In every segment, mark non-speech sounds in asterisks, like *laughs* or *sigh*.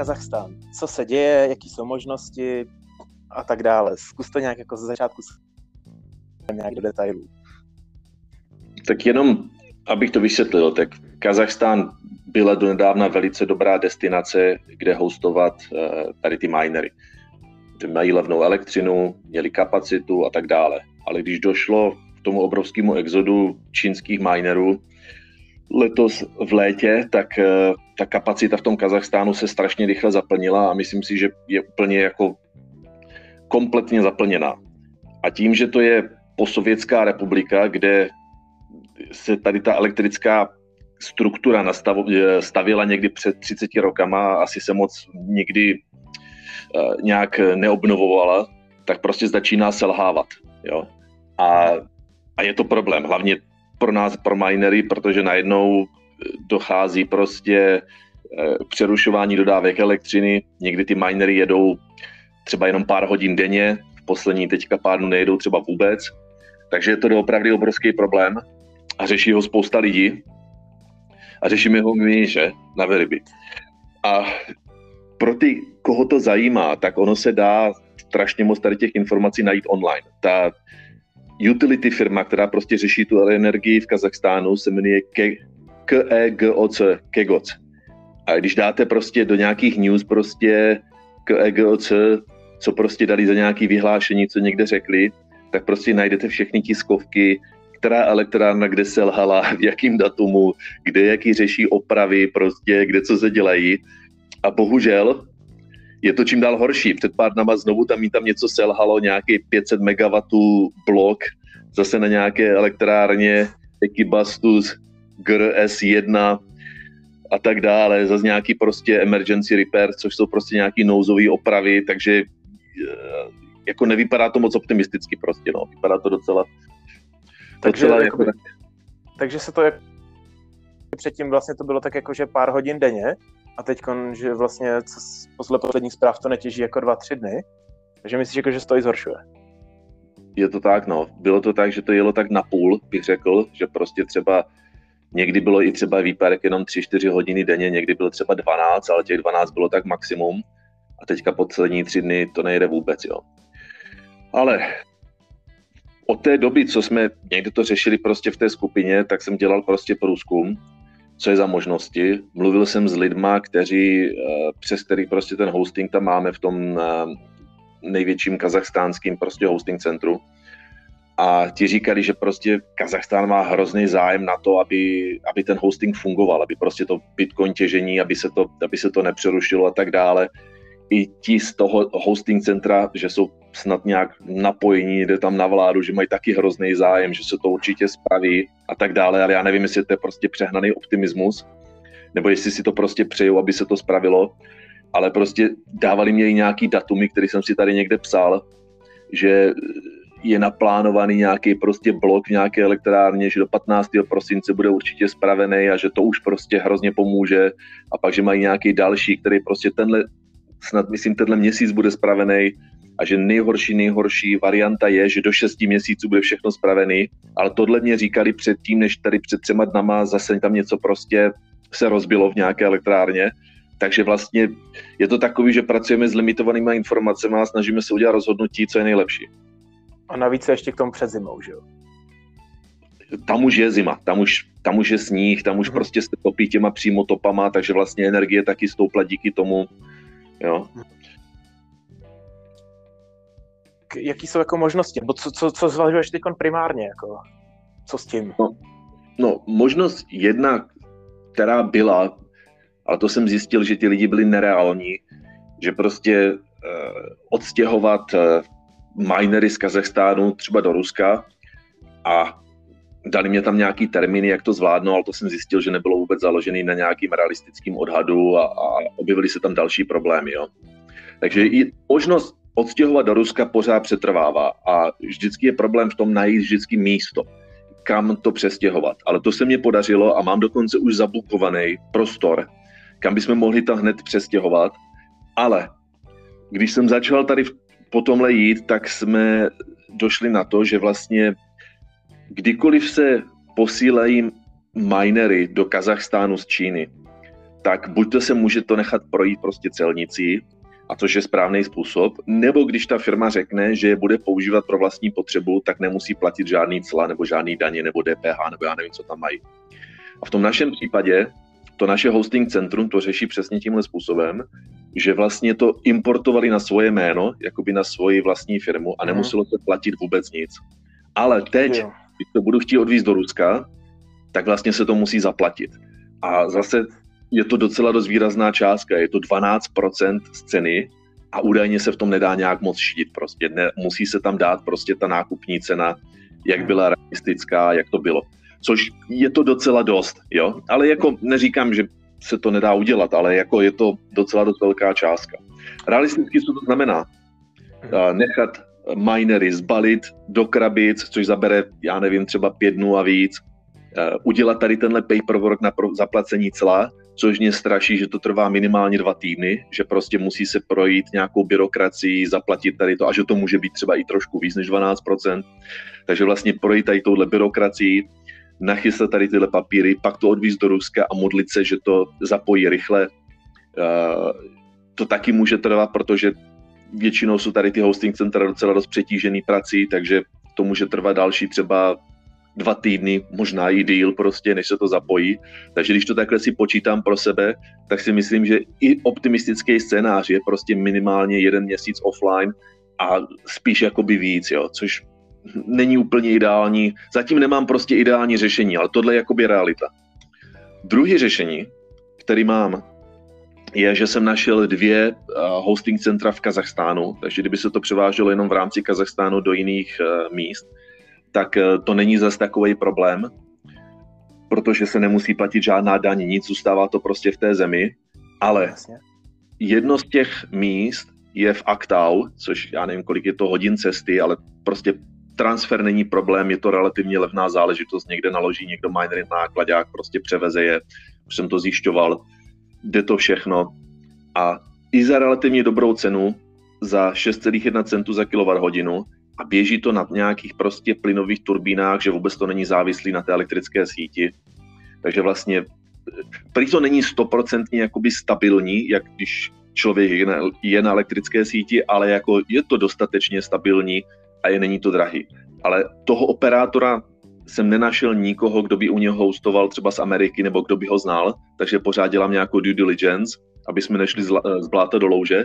Kazachstán. Co se děje, jaký jsou možnosti a tak dále. Zkus to nějak jako ze začátku nějak do detailů. Tak jenom, abych to vysvětlil, tak Kazachstán byla do nedávna velice dobrá destinace, kde hostovat uh, tady ty minery. Mají levnou elektřinu, měli kapacitu a tak dále. Ale když došlo k tomu obrovskému exodu čínských minerů letos v létě, tak uh, ta kapacita v tom Kazachstánu se strašně rychle zaplnila a myslím si, že je úplně jako kompletně zaplněná. A tím, že to je posovětská republika, kde se tady ta elektrická struktura stavila někdy před 30 rokama, asi se moc nikdy uh, nějak neobnovovala, tak prostě začíná selhávat. Jo? A, a je to problém, hlavně pro nás, pro minery, protože najednou dochází prostě uh, k přerušování dodávek elektřiny, někdy ty minery jedou třeba jenom pár hodin denně, v poslední teďka pár dnů nejedou třeba vůbec, takže je to opravdu obrovský problém a řeší ho spousta lidí a řešíme ho my, že, na Veriby. A pro ty, koho to zajímá, tak ono se dá strašně moc tady těch informací najít online. Ta utility firma, která prostě řeší tu energii v Kazachstánu, se jmenuje KEGOC, KEGOC. A když dáte prostě do nějakých news prostě KEGOC, co prostě dali za nějaké vyhlášení, co někde řekli, tak prostě najdete všechny tiskovky, která elektrárna kde selhala, *laughs* v jakým datumu, kde jaký řeší opravy, prostě kde co se dělají. A bohužel je to čím dál horší. Před pár dnama znovu tam, tam něco selhalo, nějaký 500 MW blok, zase na nějaké elektrárně Ekibastus GRS1 a tak dále, zase nějaký prostě emergency repair, což jsou prostě nějaký nouzové opravy, takže eh, jako nevypadá to moc optimisticky prostě, no. Vypadá to docela, takže, docela jako, jako, takže se to jak předtím vlastně to bylo tak jako, že pár hodin denně a teď, že vlastně podle posledních zpráv to netěží jako dva, tři dny. Takže myslíš, jako, že se to i zhoršuje? Je to tak, no. Bylo to tak, že to jelo tak na půl, bych řekl, že prostě třeba někdy bylo i třeba výpadek jenom 3-4 hodiny denně, někdy bylo třeba 12, ale těch 12 bylo tak maximum. A teďka poslední tři dny to nejde vůbec, jo. Ale od té doby, co jsme někde to řešili prostě v té skupině, tak jsem dělal prostě průzkum, co je za možnosti. Mluvil jsem s lidma, kteří, eh, přes který prostě ten hosting tam máme v tom eh, největším kazachstánským prostě hosting centru. A ti říkali, že prostě Kazachstán má hrozný zájem na to, aby, aby ten hosting fungoval, aby prostě to Bitcoin těžení, aby se to, aby se to nepřerušilo a tak dále. I ti z toho hosting centra, že jsou snad nějak napojení, jde tam na vládu, že mají taky hrozný zájem, že se to určitě spraví a tak dále, ale já nevím, jestli to je prostě přehnaný optimismus, nebo jestli si to prostě přejou, aby se to spravilo, ale prostě dávali mě i nějaký datumy, který jsem si tady někde psal, že je naplánovaný nějaký prostě blok v nějaké elektrárně, že do 15. prosince bude určitě spravený a že to už prostě hrozně pomůže a pak, že mají nějaký další, který prostě tenhle snad myslím tenhle měsíc bude spravený a že nejhorší, nejhorší varianta je, že do 6 měsíců bude všechno spravený, ale tohle mě říkali předtím, než tady před třema dnama zase tam něco prostě se rozbilo v nějaké elektrárně, takže vlastně je to takový, že pracujeme s limitovanými informacemi a snažíme se udělat rozhodnutí, co je nejlepší. A navíc ještě k tomu před zimou, že jo? Tam už je zima, tam už, tam už je sníh, tam už hmm. prostě se topí těma přímo topama, takže vlastně energie taky stoupla díky tomu, Jo. Jaký jsou jako možnosti? Nebo co, co, co zvažuješ teď primárně? Jako? Co s tím? No, no, možnost jedna, která byla, ale to jsem zjistil, že ti lidi byli nereální, že prostě uh, odstěhovat uh, minery z Kazachstánu třeba do Ruska a dali mě tam nějaký termíny, jak to zvládnou, ale to jsem zjistil, že nebylo vůbec založený na nějakým realistickým odhadu a, a objevily se tam další problémy. Jo. Takže i možnost odstěhovat do Ruska pořád přetrvává a vždycky je problém v tom najít vždycky místo, kam to přestěhovat. Ale to se mě podařilo a mám dokonce už zabukovaný prostor, kam bychom mohli to hned přestěhovat. Ale když jsem začal tady po tomhle jít, tak jsme došli na to, že vlastně kdykoliv se posílají minery do Kazachstánu z Číny, tak buď to se může to nechat projít prostě celnicí, a což je správný způsob, nebo když ta firma řekne, že je bude používat pro vlastní potřebu, tak nemusí platit žádný cla nebo žádný daně nebo DPH nebo já nevím, co tam mají. A v tom našem případě to naše hosting centrum to řeší přesně tímhle způsobem, že vlastně to importovali na svoje jméno, jakoby na svoji vlastní firmu a mhm. nemuselo se platit vůbec nic. Ale teď, jo. když to budu chtít odvízt do Ruska, tak vlastně se to musí zaplatit. A zase je to docela dost výrazná částka, je to 12% z ceny a údajně se v tom nedá nějak moc šít prostě. Ne, musí se tam dát prostě ta nákupní cena, jak byla realistická, jak to bylo. Což je to docela dost, jo. Ale jako neříkám, že se to nedá udělat, ale jako je to docela dost velká částka. Realisticky co to znamená? Uh, nechat minery zbalit do krabic, což zabere, já nevím, třeba pět dnů a víc, uh, udělat tady tenhle paperwork na zaplacení cla, což mě straší, že to trvá minimálně dva týdny, že prostě musí se projít nějakou byrokracii, zaplatit tady to a že to může být třeba i trošku víc než 12%. Takže vlastně projít tady touhle byrokracii, nachystat tady tyhle papíry, pak to odvízt do Ruska a modlit se, že to zapojí rychle. Uh, to taky může trvat, protože většinou jsou tady ty hosting centra docela dost přetížený prací, takže to může trvat další třeba dva týdny, možná i díl prostě, než se to zapojí. Takže když to takhle si počítám pro sebe, tak si myslím, že i optimistický scénář je prostě minimálně jeden měsíc offline a spíš jakoby víc, jo, což není úplně ideální. Zatím nemám prostě ideální řešení, ale tohle je jakoby realita. Druhý řešení, který mám, je, že jsem našel dvě hosting centra v Kazachstánu, takže kdyby se to převáželo jenom v rámci Kazachstánu do jiných míst, tak eh, to není zase takový problém, protože se nemusí platit žádná daň, nic, zůstává to prostě v té zemi, ale jedno z těch míst je v Aktau, což já nevím, kolik je to hodin cesty, ale prostě transfer není problém, je to relativně levná záležitost, někde naloží někdo miner nákladák, prostě převeze je, už jsem to zjišťoval, jde to všechno. A i za relativně dobrou cenu, za 6,1 centu za kWh, a běží to na nějakých prostě plynových turbínách, že vůbec to není závislý na té elektrické síti. Takže vlastně prý to není stoprocentně jakoby stabilní, jak když člověk je na, je na elektrické síti, ale jako je to dostatečně stabilní a je není to drahý. Ale toho operátora jsem nenašel nikoho, kdo by u něho hostoval třeba z Ameriky nebo kdo by ho znal, takže pořád dělám nějakou due diligence, aby jsme nešli z bláta do louže.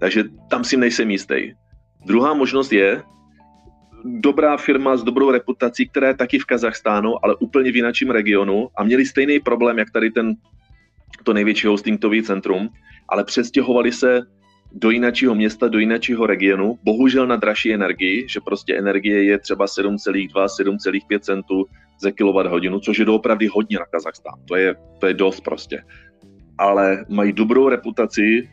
Takže tam si nejsem jistý. Druhá možnost je dobrá firma s dobrou reputací, která je taky v Kazachstánu, ale úplně v jináčím regionu a měli stejný problém, jak tady ten, to největší hostingový centrum, ale přestěhovali se do jiného města, do jiného regionu, bohužel na dražší energii, že prostě energie je třeba 7,2, 7,5 centů za kWh, což je doopravdy hodně na Kazachstán. To je, to je dost prostě. Ale mají dobrou reputaci,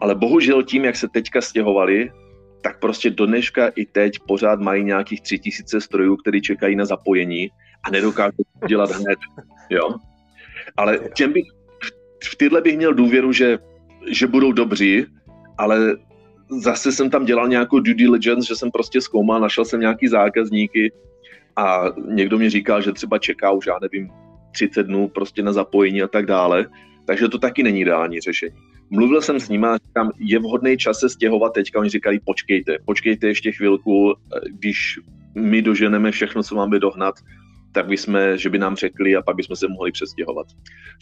ale bohužel tím, jak se teďka stěhovali, tak prostě do dneška i teď pořád mají nějakých tři tisíce strojů, které čekají na zapojení a nedokážou to dělat hned. Jo? Ale těm bych, v tyhle bych měl důvěru, že, že budou dobří, ale zase jsem tam dělal nějakou due diligence, že jsem prostě zkoumal, našel jsem nějaký zákazníky a někdo mi říkal, že třeba čeká už, já nevím, 30 dnů prostě na zapojení a tak dále. Takže to taky není ideální řešení. Mluvil jsem s nimi a říkám, je vhodný čas se stěhovat teďka. Oni říkali, počkejte, počkejte ještě chvilku, když my doženeme všechno, co máme dohnat, tak bychom, že by nám řekli a pak bychom se mohli přestěhovat.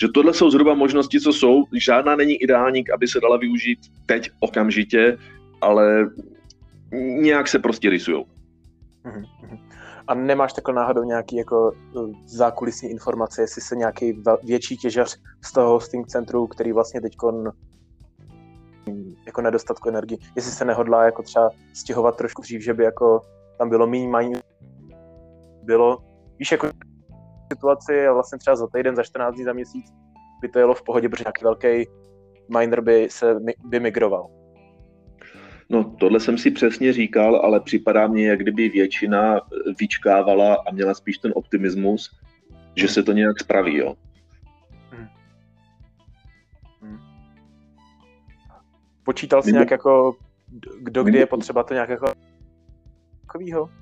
Že tohle jsou zhruba možnosti, co jsou. Žádná není ideální, aby se dala využít teď okamžitě, ale nějak se prostě rysují. Mhm, mhm. A nemáš takhle náhodou nějaký jako eh, zákulisní informace, jestli se nějaký větší těžař z toho hosting centru, který vlastně teď jako nedostatku energii, jestli se nehodlá jako třeba stěhovat trošku dřív, že by jako tam bylo méně bylo, víš, jako situaci a vlastně třeba za týden, za 14 dní, za měsíc by to jelo v pohodě, protože nějaký velký miner by se by migroval. No, tohle jsem si přesně říkal, ale připadá mně, jak kdyby většina vyčkávala a měla spíš ten optimismus, že se to nějak spraví, jo. Hmm. Hmm. Počítal jsi nějak jako, kdo kdy je potřeba to nějak jako takovýho?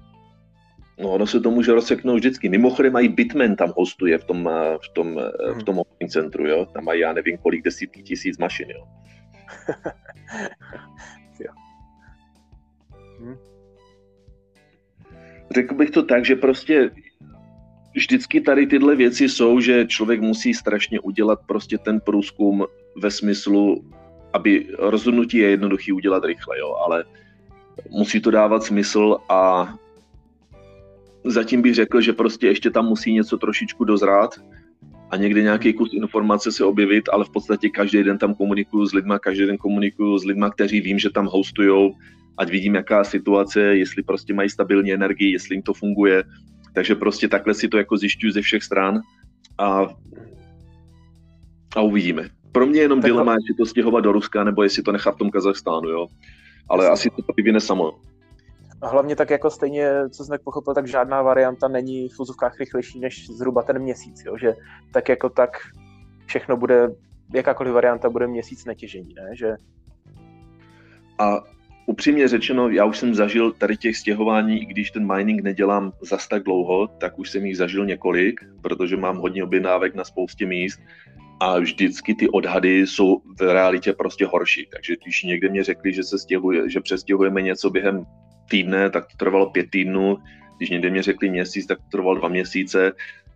No, ono se to může rozseknout vždycky. Mimochodem mají Bitman tam hostuje v tom, eh, v tom, hmm. v tom obchodním centru, jo. Tam mají, já nevím, kolik desítky tisíc mašin, jo. *laughs* jo. Hm. Řekl bych to tak, že prostě vždycky tady tyhle věci jsou, že člověk musí strašně udělat prostě ten průzkum ve smyslu, aby rozhodnutí je jednoduchý udělat rychle, jo, ale musí to dávat smysl a zatím bych řekl, že prostě ještě tam musí něco trošičku dozrát a někde nějaký kus informace se objevit, ale v podstatě každý den tam komunikuju s lidma, každý den komunikuju s lidma, kteří vím, že tam hostujou, ať vidím, jaká situace, jestli prostě mají stabilní energii, jestli jim to funguje. Takže prostě takhle si to jako zjišťuju ze všech stran a, a uvidíme. Pro mě jenom dilema, jestli to stěhovat do Ruska, nebo jestli to nechat v tom Kazachstánu, jo. Ale asi to vyvine samo. A hlavně tak jako stejně, co jsem tak pochopil, tak žádná varianta není v úzovkách rychlejší než zhruba ten měsíc, jo? že tak jako tak všechno bude, jakákoliv varianta bude měsíc netěžení, ne? Že... A upřímně řečeno, já už jsem zažil tady těch stěhování, i když ten mining nedělám zas tak dlouho, tak už jsem jich zažil několik, protože mám hodně objednávek na spoustě míst a vždycky ty odhady jsou v realitě prostě horší. Takže když někde mě řekli, že se stěhuje, že přestěhujeme něco během týdne, tak to trvalo pět týdnů. Když někde mě řekli měsíc, tak to trvalo dva měsíce.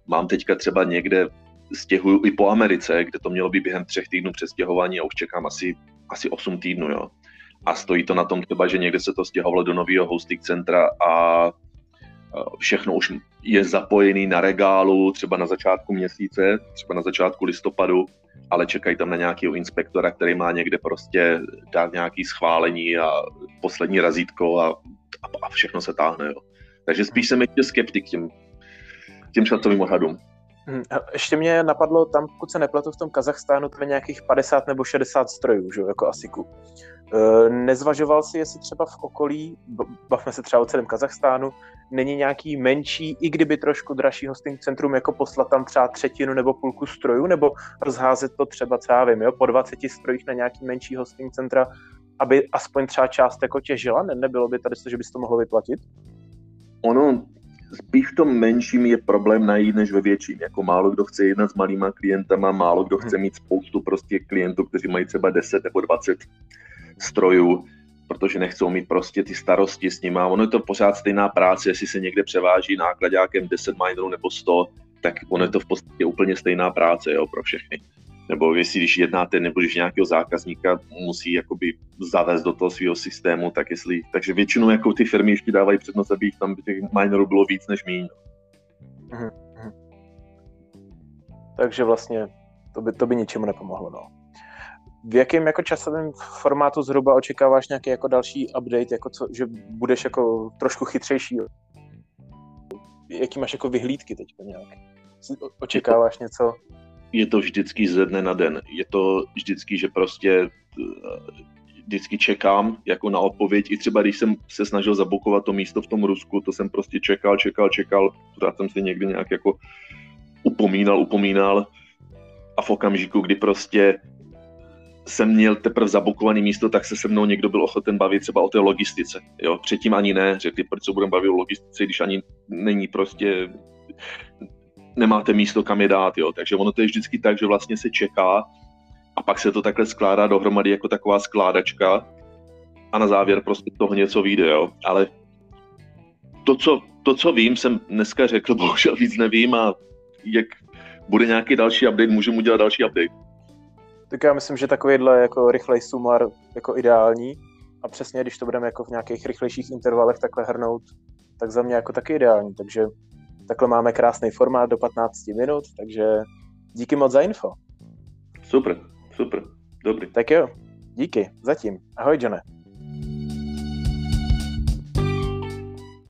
Mám teďka třeba někde stěhuju i po Americe, kde to mělo být během třech týdnů přestěhování a už čekám asi, asi 8 týdnů. Jo. A stojí to na tom třeba, že někde se to stěhovalo do nového hosting centra a všechno už je zapojený na regálu, třeba na začátku měsíce, třeba na začátku listopadu, ale čekají tam na nějakého inspektora, který má někde prostě dát nějaký schválení a poslední razítko a, a všechno se táhne. Jo. Takže spíš jsem ještě skeptik těm, těm časovým odhadům. Hmm, ještě mě napadlo, tam, pokud se nepletu, v tom Kazachstánu to je nějakých 50 nebo 60 strojů, že, jako ASIKu. E, nezvažoval si, jestli třeba v okolí, bavme se třeba o celém Kazachstánu, není nějaký menší, i kdyby trošku dražší hosting centrum, jako poslat tam třeba třetinu nebo půlku strojů, nebo rozházet to třeba, třeba vím, jo, po 20 strojích na nějaký menší hosting centra, aby aspoň třeba část jako těžila? Ne, nebylo by tady to, že bys to mohlo vyplatit? Ono, spíš v tom menším je problém najít než ve větším. Jako málo kdo chce jednat s malýma klientama, málo kdo chce mít spoustu prostě klientů, kteří mají třeba 10 nebo 20 strojů, protože nechcou mít prostě ty starosti s nimi. Ono je to pořád stejná práce, jestli se někde převáží nákladňákem 10 minerů nebo 100, tak ono je to v podstatě úplně stejná práce jo, pro všechny nebo jestli když jednáte, nebo když nějakého zákazníka musí jakoby zavést do toho svého systému, tak jestli, takže většinou jako ty firmy ještě dávají přednost, aby jich tam těch minerů bylo víc než míň. Mhm, mhm. Takže vlastně to by, to by ničemu nepomohlo, no. V jakém jako časovém formátu zhruba očekáváš nějaký jako další update, jako co, že budeš jako trošku chytřejší? Jaký máš jako vyhlídky teď nějak? Očekáváš něco? Je to vždycky ze dne na den. Je to vždycky, že prostě eh, vždycky čekám jako na odpověď. I třeba když jsem se snažil zabukovat to místo v tom Rusku, to jsem prostě čekal, čekal, čekal. Pořád jsem si někdy nějak jako upomínal, upomínal. A v okamžiku, kdy prostě jsem měl teprve zabukovaný místo, tak se se mnou někdo byl ochoten bavit třeba o té logistice. Jo? Předtím ani ne, řekli, proč se budeme bavit o logistice, když ani není prostě nemáte místo, kam je dát, jo. Takže ono to je vždycky tak, že vlastně se čeká a pak se to takhle skládá dohromady jako taková skládačka a na závěr prostě toho něco vyjde, jo. Ale to co, to, co vím, jsem dneska řekl, *laughs* bohužel víc nevím a jak bude nějaký další update, můžeme udělat další update. Tak já myslím, že takovýhle jako rychlej sumar jako ideální a přesně, když to budeme jako v nějakých rychlejších intervalech takhle hrnout, tak za mě jako taky ideální, takže Takhle máme krásný formát do 15 minut, takže díky moc za info. Super, super, dobrý. Tak jo, díky, zatím. Ahoj, Johne.